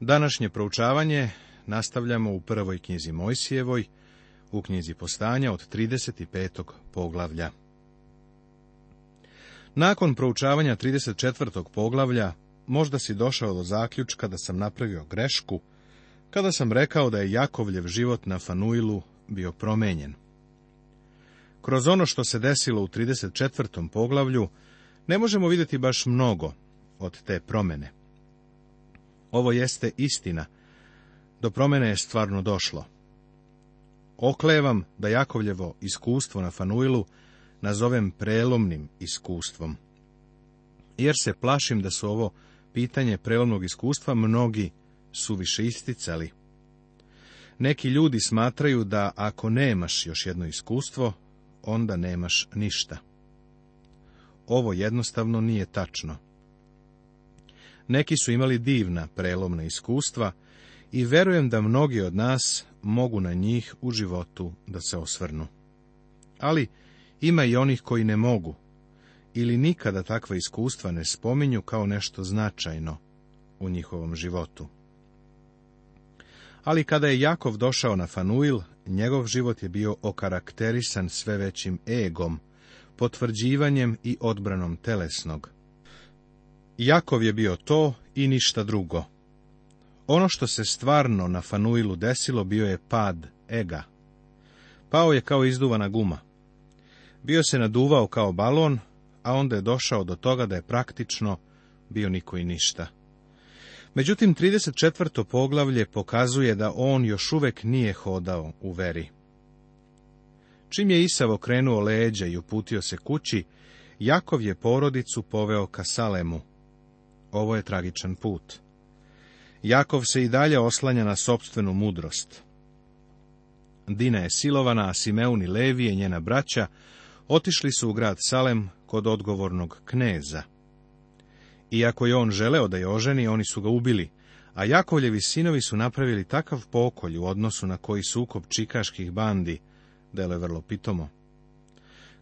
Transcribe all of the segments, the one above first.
Današnje proučavanje nastavljamo u prvoj knjizi Mojsijevoj, u knjizi postanja od 35. poglavlja. Nakon proučavanja 34. poglavlja, možda si došao do zaključka da sam napravio grešku, kada sam rekao da je Jakovljev život na Fanuilu bio promenjen. Kroz ono što se desilo u 34. poglavlju, ne možemo vidjeti baš mnogo od te promene. Ovo jeste istina. Do promjene je stvarno došlo. Oklevam da Jakovljevo iskustvo na Fanuilu nazovem prelomnim iskustvom. Jer se plašim da su ovo pitanje prelomnog iskustva mnogi su više isticali. Neki ljudi smatraju da ako nemaš još jedno iskustvo, onda nemaš ništa. Ovo jednostavno nije tačno. Neki su imali divna, prelomna iskustva i verujem da mnogi od nas mogu na njih u životu da se osvrnu. Ali ima i onih koji ne mogu ili nikada takva iskustva ne spominju kao nešto značajno u njihovom životu. Ali kada je Jakov došao na Fanuil, njegov život je bio okarakterisan sve većim egom, potvrđivanjem i odbranom telesnog, Jakov je bio to i ništa drugo. Ono što se stvarno na Fanuilu desilo bio je pad ega. Pao je kao izduvana guma. Bio se naduvao kao balon, a onda je došao do toga da je praktično bio niko i ništa. Međutim, 34. poglavlje pokazuje da on još uvek nije hodao u veri. Čim je Isav okrenuo leđa i uputio se kući, Jakov je porodicu poveo ka Salemu, ovo je tragičan put. Jakov se i dalje oslanja na sopstvenu mudrost. Dina je silovana, a Simeun i Levi i njena braća otišli su u grad Salem kod odgovornog kneza. Iako je on želeo da je oženi, oni su ga ubili, a Jakovljevi sinovi su napravili takav pokolj u odnosu na koji sukob čikaških bandi, dele je vrlo pitomo.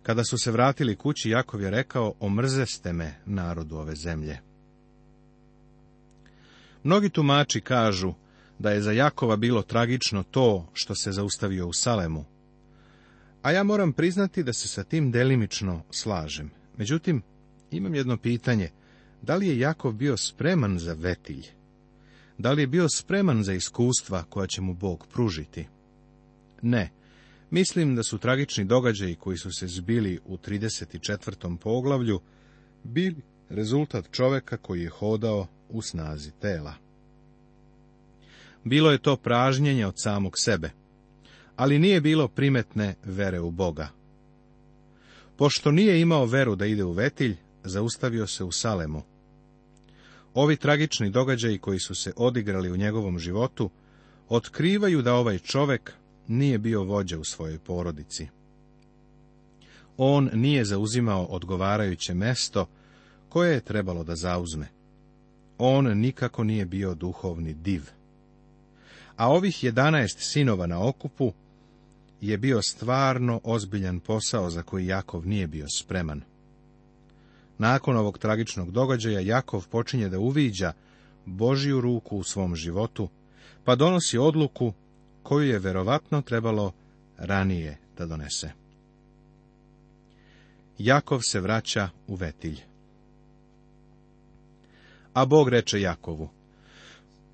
Kada su se vratili kući, Jakov je rekao, omrzeste me, narodu ove zemlje. Mnogi tumači kažu da je za Jakova bilo tragično to što se zaustavio u Salemu. A ja moram priznati da se sa tim delimično slažem. Međutim, imam jedno pitanje. Da li je Jakov bio spreman za vetilj? Da li je bio spreman za iskustva koja će mu Bog pružiti? Ne. Mislim da su tragični događaji koji su se zbili u 34. poglavlju bili rezultat čoveka koji je hodao u snazi tela. Bilo je to pražnjenje od samog sebe, ali nije bilo primetne vere u Boga. Pošto nije imao veru da ide u vetilj, zaustavio se u Salemu. Ovi tragični događaji koji su se odigrali u njegovom životu, otkrivaju da ovaj čovek nije bio vođa u svojoj porodici. On nije zauzimao odgovarajuće mesto koje je trebalo da zauzme on nikako nije bio duhovni div. A ovih jedanaest sinova na okupu je bio stvarno ozbiljan posao za koji Jakov nije bio spreman. Nakon ovog tragičnog događaja Jakov počinje da uviđa Božiju ruku u svom životu, pa donosi odluku koju je verovatno trebalo ranije da donese. Jakov se vraća u vetilj. A Bog reče Jakovu,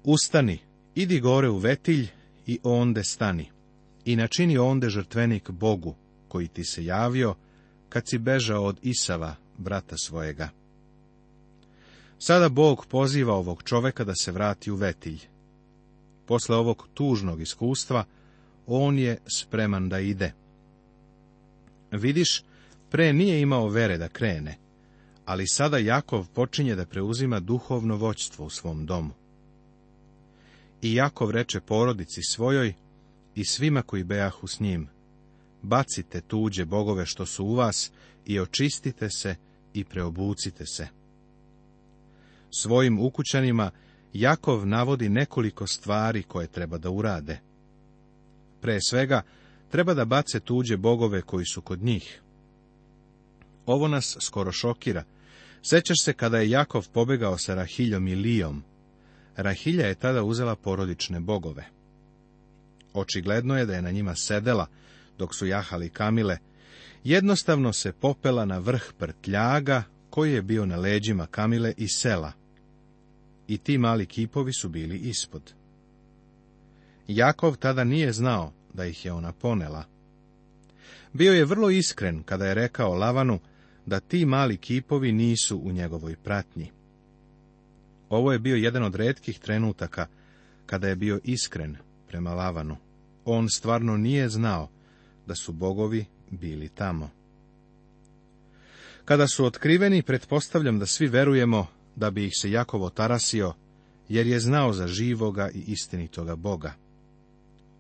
Ustani, idi gore u vetilj i onde stani, i načini onde žrtvenik Bogu, koji ti se javio, kad si bežao od Isava, brata svojega. Sada Bog poziva ovog čoveka da se vrati u vetilj. Posle ovog tužnog iskustva, on je spreman da ide. Vidiš, pre nije imao vere da krene, ali sada Jakov počinje da preuzima duhovno voćstvo u svom domu. I Jakov reče porodici svojoj i svima koji bejahu s njim, bacite tuđe bogove što su u vas i očistite se i preobucite se. Svojim ukućanima Jakov navodi nekoliko stvari koje treba da urade. Pre svega, treba da bace tuđe bogove koji su kod njih. Ovo nas skoro šokira, Sećaš se kada je Jakov pobegao sa Rahiljom i Lijom. Rahilja je tada uzela porodične bogove. Očigledno je da je na njima sedela, dok su jahali kamile. Jednostavno se popela na vrh prtljaga, koji je bio na leđima kamile i sela. I ti mali kipovi su bili ispod. Jakov tada nije znao da ih je ona ponela. Bio je vrlo iskren kada je rekao Lavanu da ti mali kipovi nisu u njegovoj pratnji. Ovo je bio jedan od redkih trenutaka kada je bio iskren prema Lavanu. On stvarno nije znao da su bogovi bili tamo. Kada su otkriveni, pretpostavljam da svi verujemo da bi ih se Jakovo tarasio, jer je znao za živoga i istinitoga Boga.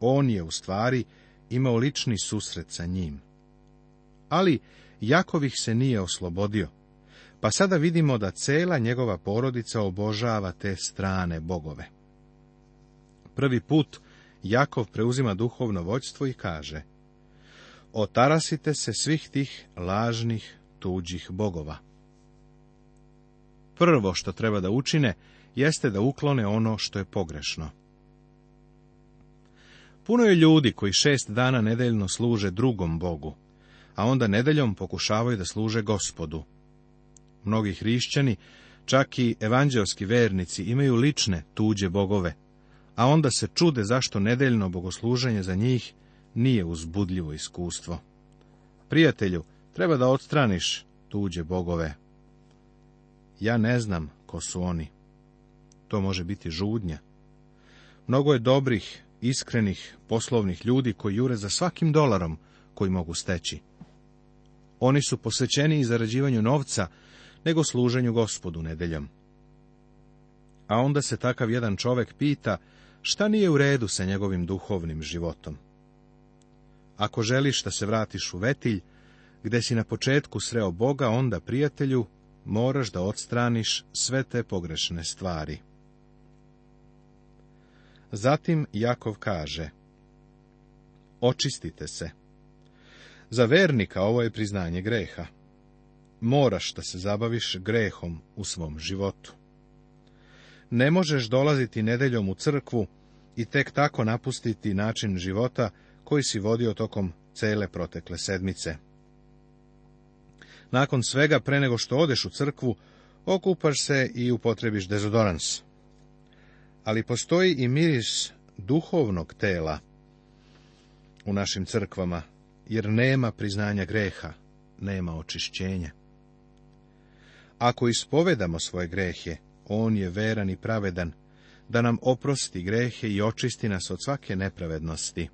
On je u stvari imao lični susret sa njim. Ali Jakovih ih se nije oslobodio. Pa sada vidimo da cela njegova porodica obožava te strane bogove. Prvi put Jakov preuzima duhovno vođstvo i kaže Otarasite se svih tih lažnih tuđih bogova. Prvo što treba da učine jeste da uklone ono što je pogrešno. Puno je ljudi koji šest dana nedeljno služe drugom bogu, a onda nedeljom pokušavaju da služe gospodu. Mnogi hrišćani, čak i evanđelski vernici, imaju lične tuđe bogove, a onda se čude zašto nedeljno bogosluženje za njih nije uzbudljivo iskustvo. Prijatelju, treba da odstraniš tuđe bogove. Ja ne znam ko su oni. To može biti žudnja. Mnogo je dobrih, iskrenih, poslovnih ljudi koji jure za svakim dolarom koji mogu steći. Oni su i zarađivanju novca nego služenju gospodu nedeljom. A onda se takav jedan čovek pita šta nije u redu sa njegovim duhovnim životom. Ako želiš da se vratiš u vetilj, gde si na početku sreo Boga, onda, prijatelju, moraš da odstraniš sve te pogrešne stvari. Zatim Jakov kaže, očistite se. Za vernika ovo je priznanje greha. Moraš da se zabaviš grehom u svom životu. Ne možeš dolaziti nedeljom u crkvu i tek tako napustiti način života koji si vodio tokom cele protekle sedmice. Nakon svega, pre nego što odeš u crkvu, okupaš se i upotrebiš dezodorans. Ali postoji i miris duhovnog tela u našim crkvama, jer nema priznanja greha, nema očišćenja. Ako ispovedamo svoje grehe, on je veran i pravedan, da nam oprosti grehe i očisti nas od svake nepravednosti.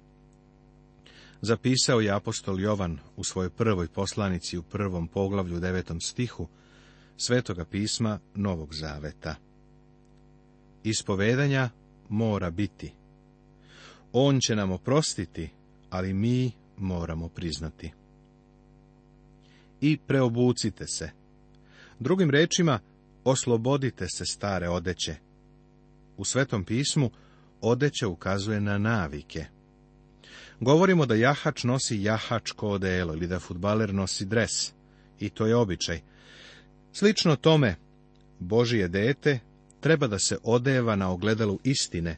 Zapisao je apostol Jovan u svojoj prvoj poslanici u prvom poglavlju devetom stihu Svetoga pisma Novog Zaveta. Ispovedanja mora biti. On će nam oprostiti, ali mi moramo priznati. I preobucite se. Drugim rečima, oslobodite se stare odeće. U Svetom pismu odeće ukazuje na navike. Govorimo da jahač nosi jahačko odelo ili da futbaler nosi dres. I to je običaj. Slično tome, Božije dete treba da se odeva na ogledalu istine,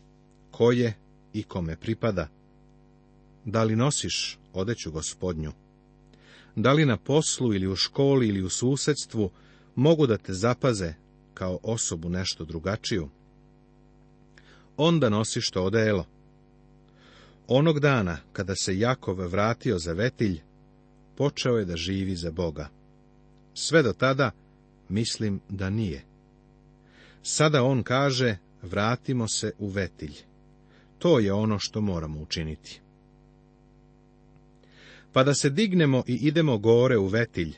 koje i kome pripada. Da li nosiš odeću gospodnju? Da li na poslu ili u školi ili u susedstvu mogu da te zapaze kao osobu nešto drugačiju? Onda nosiš to odelo. Onog dana kada se Jakov vratio za vetilj, počeo je da živi za Boga. Sve do tada mislim da nije. Sada on kaže, vratimo se u vetilj. To je ono što moramo učiniti pa da se dignemo i idemo gore u vetilj,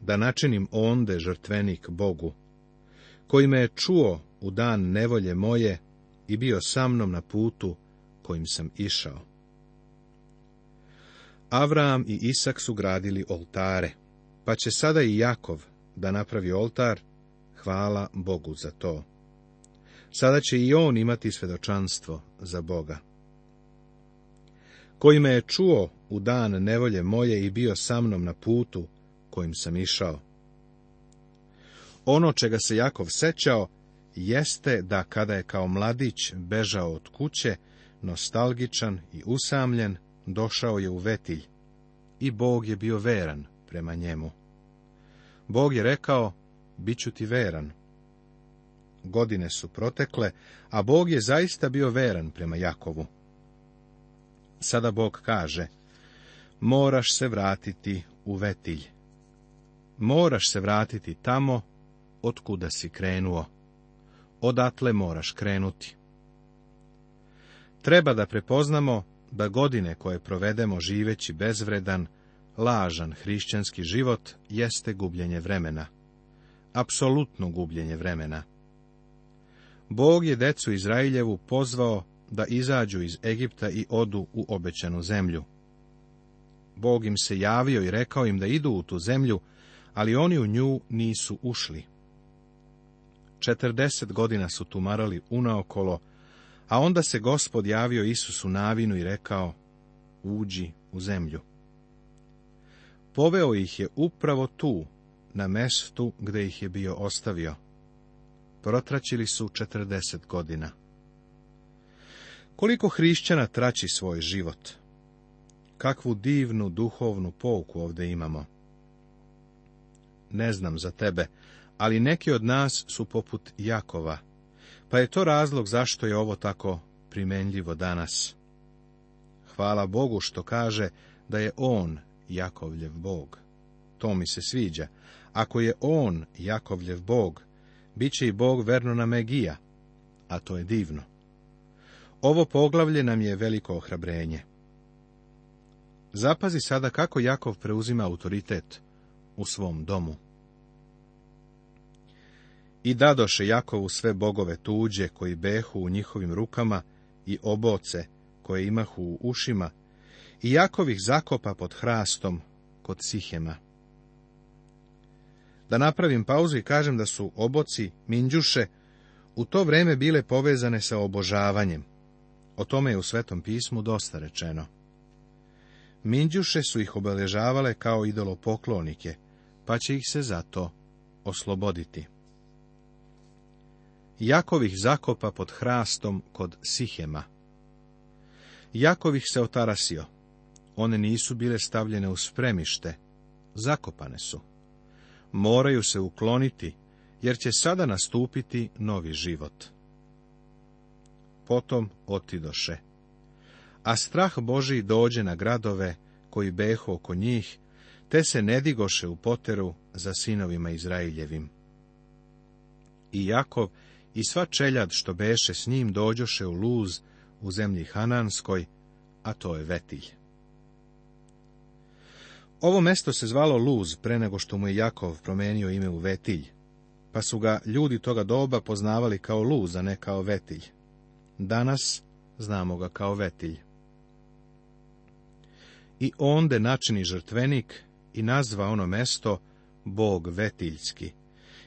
da načinim onde žrtvenik Bogu, koji me je čuo u dan nevolje moje i bio sa mnom na putu kojim sam išao. Avram i Isak su gradili oltare, pa će sada i Jakov da napravi oltar, hvala Bogu za to. Sada će i on imati svedočanstvo za Boga koji me je čuo u dan nevolje moje i bio sa mnom na putu kojim sam išao. Ono čega se Jakov sećao jeste da kada je kao mladić bežao od kuće, nostalgičan i usamljen, došao je u vetilj i Bog je bio veran prema njemu. Bog je rekao, bit ću ti veran. Godine su protekle, a Bog je zaista bio veran prema Jakovu. Sada Bog kaže, moraš se vratiti u vetilj. Moraš se vratiti tamo otkuda si krenuo. Odatle moraš krenuti. Treba da prepoznamo da godine koje provedemo živeći bezvredan, lažan hrišćanski život jeste gubljenje vremena. Apsolutno gubljenje vremena. Bog je decu izraeljevu pozvao da izađu iz Egipta i odu u obećanu zemlju. Bog im se javio i rekao im da idu u tu zemlju, ali oni u nju nisu ušli. Četrdeset godina su tumarali unaokolo, a onda se gospod javio Isusu navinu i rekao, uđi u zemlju. Poveo ih je upravo tu, na mestu gde ih je bio ostavio. Protračili su četrdeset godina. Koliko hrišćana trači svoj život? Kakvu divnu duhovnu pouku ovdje imamo? Ne znam za tebe, ali neki od nas su poput Jakova, pa je to razlog zašto je ovo tako primenljivo danas. Hvala Bogu što kaže da je On Jakovljev Bog. To mi se sviđa. Ako je On Jakovljev Bog, bit će i Bog na Megija, a to je divno. Ovo poglavlje nam je veliko ohrabrenje. Zapazi sada kako Jakov preuzima autoritet u svom domu. I dadoše Jakovu sve bogove tuđe koji behu u njihovim rukama i oboce koje imahu u ušima i Jakov zakopa pod hrastom kod Sihema. Da napravim pauzu i kažem da su oboci, minđuše, u to vreme bile povezane sa obožavanjem. O tome je u Svetom pismu dosta rečeno. Minđuše su ih obeležavale kao idolopoklonike, pa će ih se zato osloboditi. Jakovih zakopa pod hrastom kod Sihema. Jakovih se otarasio. One nisu bile stavljene u spremište, zakopane su. Moraju se ukloniti, jer će sada nastupiti novi život potom otidoše. A strah Boži dođe na gradove koji behu oko njih, te se ne digoše u poteru za sinovima Izraeljevim. I Jakov i sva čeljad što beše s njim dođoše u luz u zemlji Hananskoj, a to je vetilj. Ovo mesto se zvalo Luz pre nego što mu je Jakov promenio ime u Vetilj, pa su ga ljudi toga doba poznavali kao Luz, a ne kao Vetilj. Danas znamo ga kao vetilj. I onde načini žrtvenik i nazva ono mesto Bog vetiljski,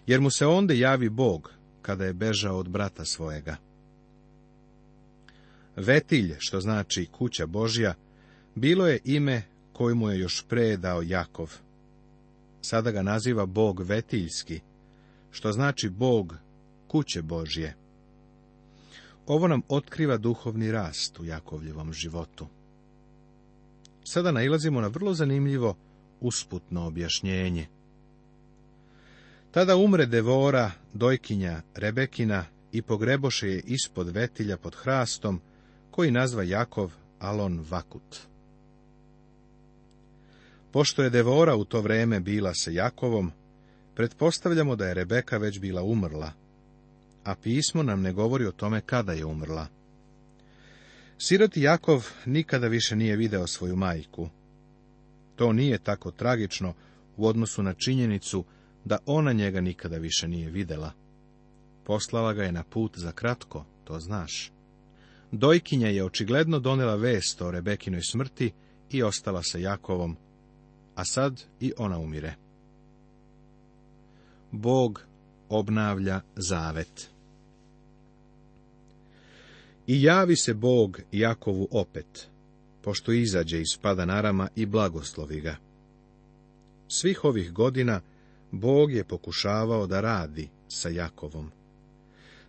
jer mu se onde javi Bog kada je bežao od brata svojega. Vetilj, što znači kuća Božja, bilo je ime kojemu je još pre dao Jakov. Sada ga naziva Bog vetiljski, što znači Bog kuće Božje. Ovo nam otkriva duhovni rast u Jakovljevom životu. Sada nailazimo na vrlo zanimljivo usputno objašnjenje. Tada umre devora, dojkinja, rebekina i pogreboše je ispod vetilja pod hrastom, koji nazva Jakov Alon Vakut. Pošto je devora u to vreme bila sa Jakovom, pretpostavljamo da je Rebeka već bila umrla, a pismo nam ne govori o tome kada je umrla. Siroti Jakov nikada više nije video svoju majku. To nije tako tragično u odnosu na činjenicu da ona njega nikada više nije videla. Poslala ga je na put za kratko, to znaš. Dojkinja je očigledno donela vest o Rebekinoj smrti i ostala sa Jakovom, a sad i ona umire. Bog obnavlja zavet. I javi se Bog Jakovu opet, pošto izađe iz narama i blagoslovi ga. Svih ovih godina Bog je pokušavao da radi sa Jakovom.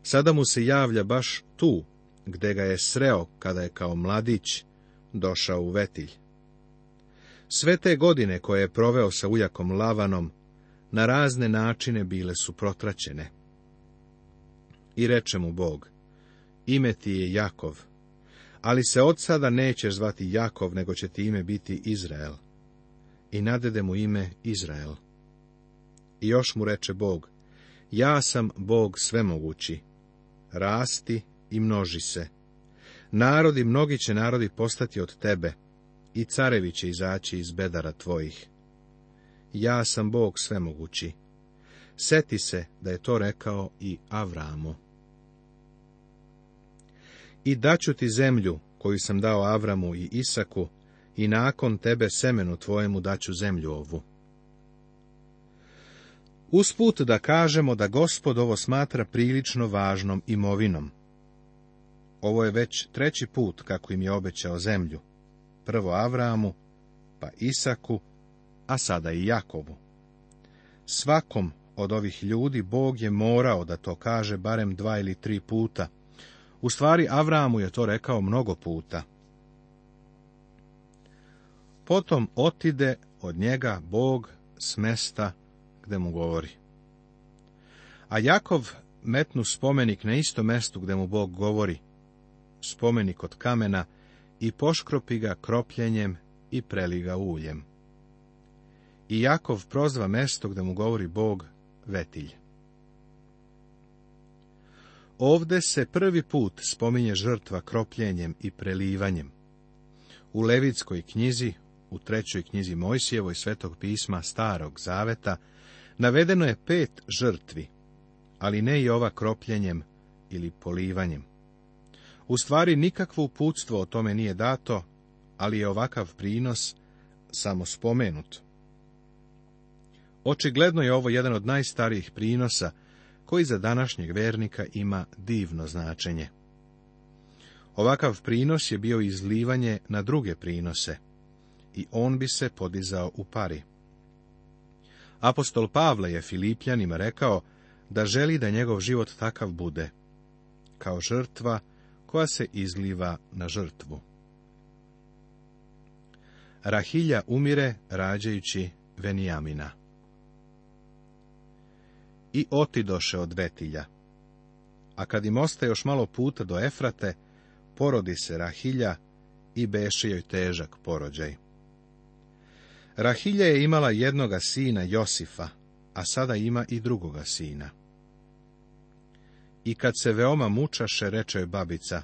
Sada mu se javlja baš tu, gde ga je sreo kada je kao mladić došao u vetilj. Sve te godine koje je proveo sa ujakom Lavanom, na razne načine bile su protraćene. I reče mu Bog, ime ti je Jakov, ali se od sada nećeš zvati Jakov, nego će ti ime biti Izrael. I nadede mu ime Izrael. I još mu reče Bog, ja sam Bog svemogući, rasti i množi se. Narodi, mnogi će narodi postati od tebe, i carevi će izaći iz bedara tvojih. Ja sam Bog svemogući. Seti se da je to rekao i Avramo i daću ti zemlju koju sam dao Avramu i Isaku i nakon tebe semenu tvojemu daću zemlju ovu. Usput da kažemo da gospod ovo smatra prilično važnom imovinom. Ovo je već treći put kako im je obećao zemlju. Prvo Avramu, pa Isaku, a sada i Jakovu. Svakom od ovih ljudi Bog je morao da to kaže barem dva ili tri puta, u stvari, Avramu je to rekao mnogo puta. Potom otide od njega Bog s mesta gde mu govori. A Jakov metnu spomenik na isto mestu gde mu Bog govori, spomenik od kamena, i poškropi ga kropljenjem i preli ga uljem. I Jakov prozva mesto gde mu govori Bog vetilj. Ovde se prvi put spominje žrtva kropljenjem i prelivanjem. U Levitskoj knjizi, u trećoj knjizi Mojsijevoj svetog pisma Starog Zaveta, navedeno je pet žrtvi, ali ne i ova kropljenjem ili polivanjem. U stvari nikakvo uputstvo o tome nije dato, ali je ovakav prinos samo spomenut. Očigledno je ovo jedan od najstarijih prinosa koji za današnjeg vernika ima divno značenje. Ovakav prinos je bio izlivanje na druge prinose i on bi se podizao u pari. Apostol Pavle je Filipljanima rekao da želi da njegov život takav bude, kao žrtva koja se izliva na žrtvu. Rahilja umire rađajući Venijamina i otidoše od Vetilja. A kad im ostaje još malo puta do Efrate, porodi se Rahilja i beše joj težak porođaj. Rahilja je imala jednoga sina Josifa, a sada ima i drugoga sina. I kad se veoma mučaše, reče joj babica,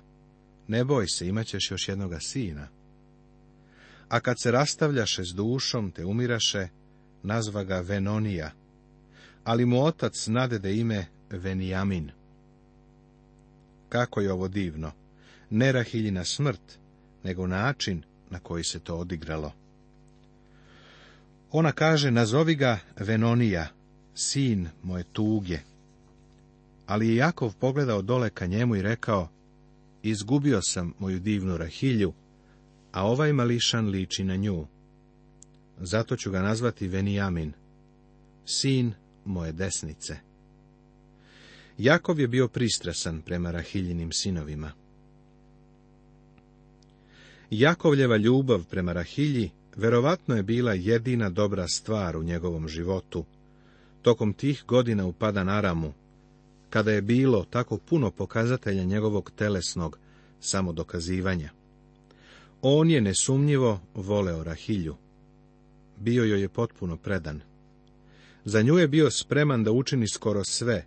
ne boj se, imat ćeš još jednoga sina. A kad se rastavljaše s dušom, te umiraše, nazva ga Venonija, ali mu otac nadede ime Venijamin. Kako je ovo divno! Ne Rahiljina smrt, nego način na koji se to odigralo. Ona kaže, nazovi ga Venonija, sin moje tuge. Ali je Jakov pogledao dole ka njemu i rekao, izgubio sam moju divnu Rahilju, a ovaj mališan liči na nju. Zato ću ga nazvati Venijamin, sin moje desnice. Jakov je bio pristrasan prema Rahiljinim sinovima. Jakovljeva ljubav prema Rahilji verovatno je bila jedina dobra stvar u njegovom životu. Tokom tih godina u Padan Aramu, kada je bilo tako puno pokazatelja njegovog telesnog samodokazivanja. On je nesumnjivo voleo Rahilju. Bio joj je potpuno predan. Za nju je bio spreman da učini skoro sve,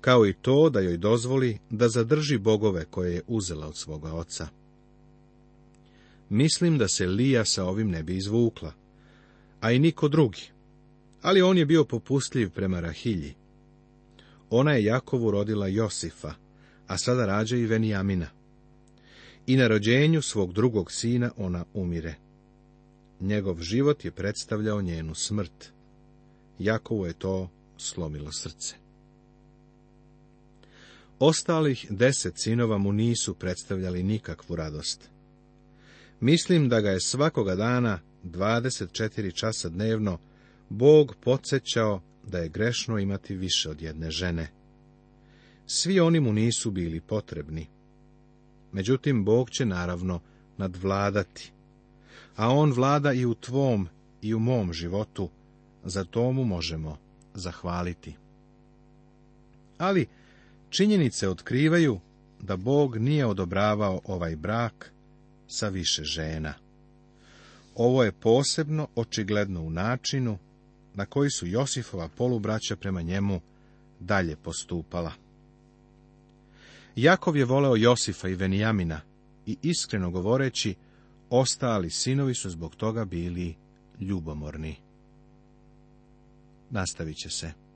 kao i to da joj dozvoli da zadrži bogove koje je uzela od svoga oca. Mislim da se Lija sa ovim ne bi izvukla, a i niko drugi. Ali on je bio popustljiv prema Rahilji. Ona je Jakovu rodila Josifa, a sada rađa i Venijamina. I na rođenju svog drugog sina ona umire. Njegov život je predstavljao njenu smrt. Jakovu je to slomilo srce. Ostalih deset sinova mu nisu predstavljali nikakvu radost. Mislim da ga je svakoga dana, 24 časa dnevno, Bog podsjećao da je grešno imati više od jedne žene. Svi oni mu nisu bili potrebni. Međutim, Bog će naravno nadvladati. A on vlada i u tvom i u mom životu, za to mu možemo zahvaliti. Ali činjenice otkrivaju da Bog nije odobravao ovaj brak sa više žena. Ovo je posebno očigledno u načinu na koji su Josifova polubraća prema njemu dalje postupala. Jakov je voleo Josifa i Venijamina i iskreno govoreći, ostali sinovi su zbog toga bili ljubomorni nastavit će se.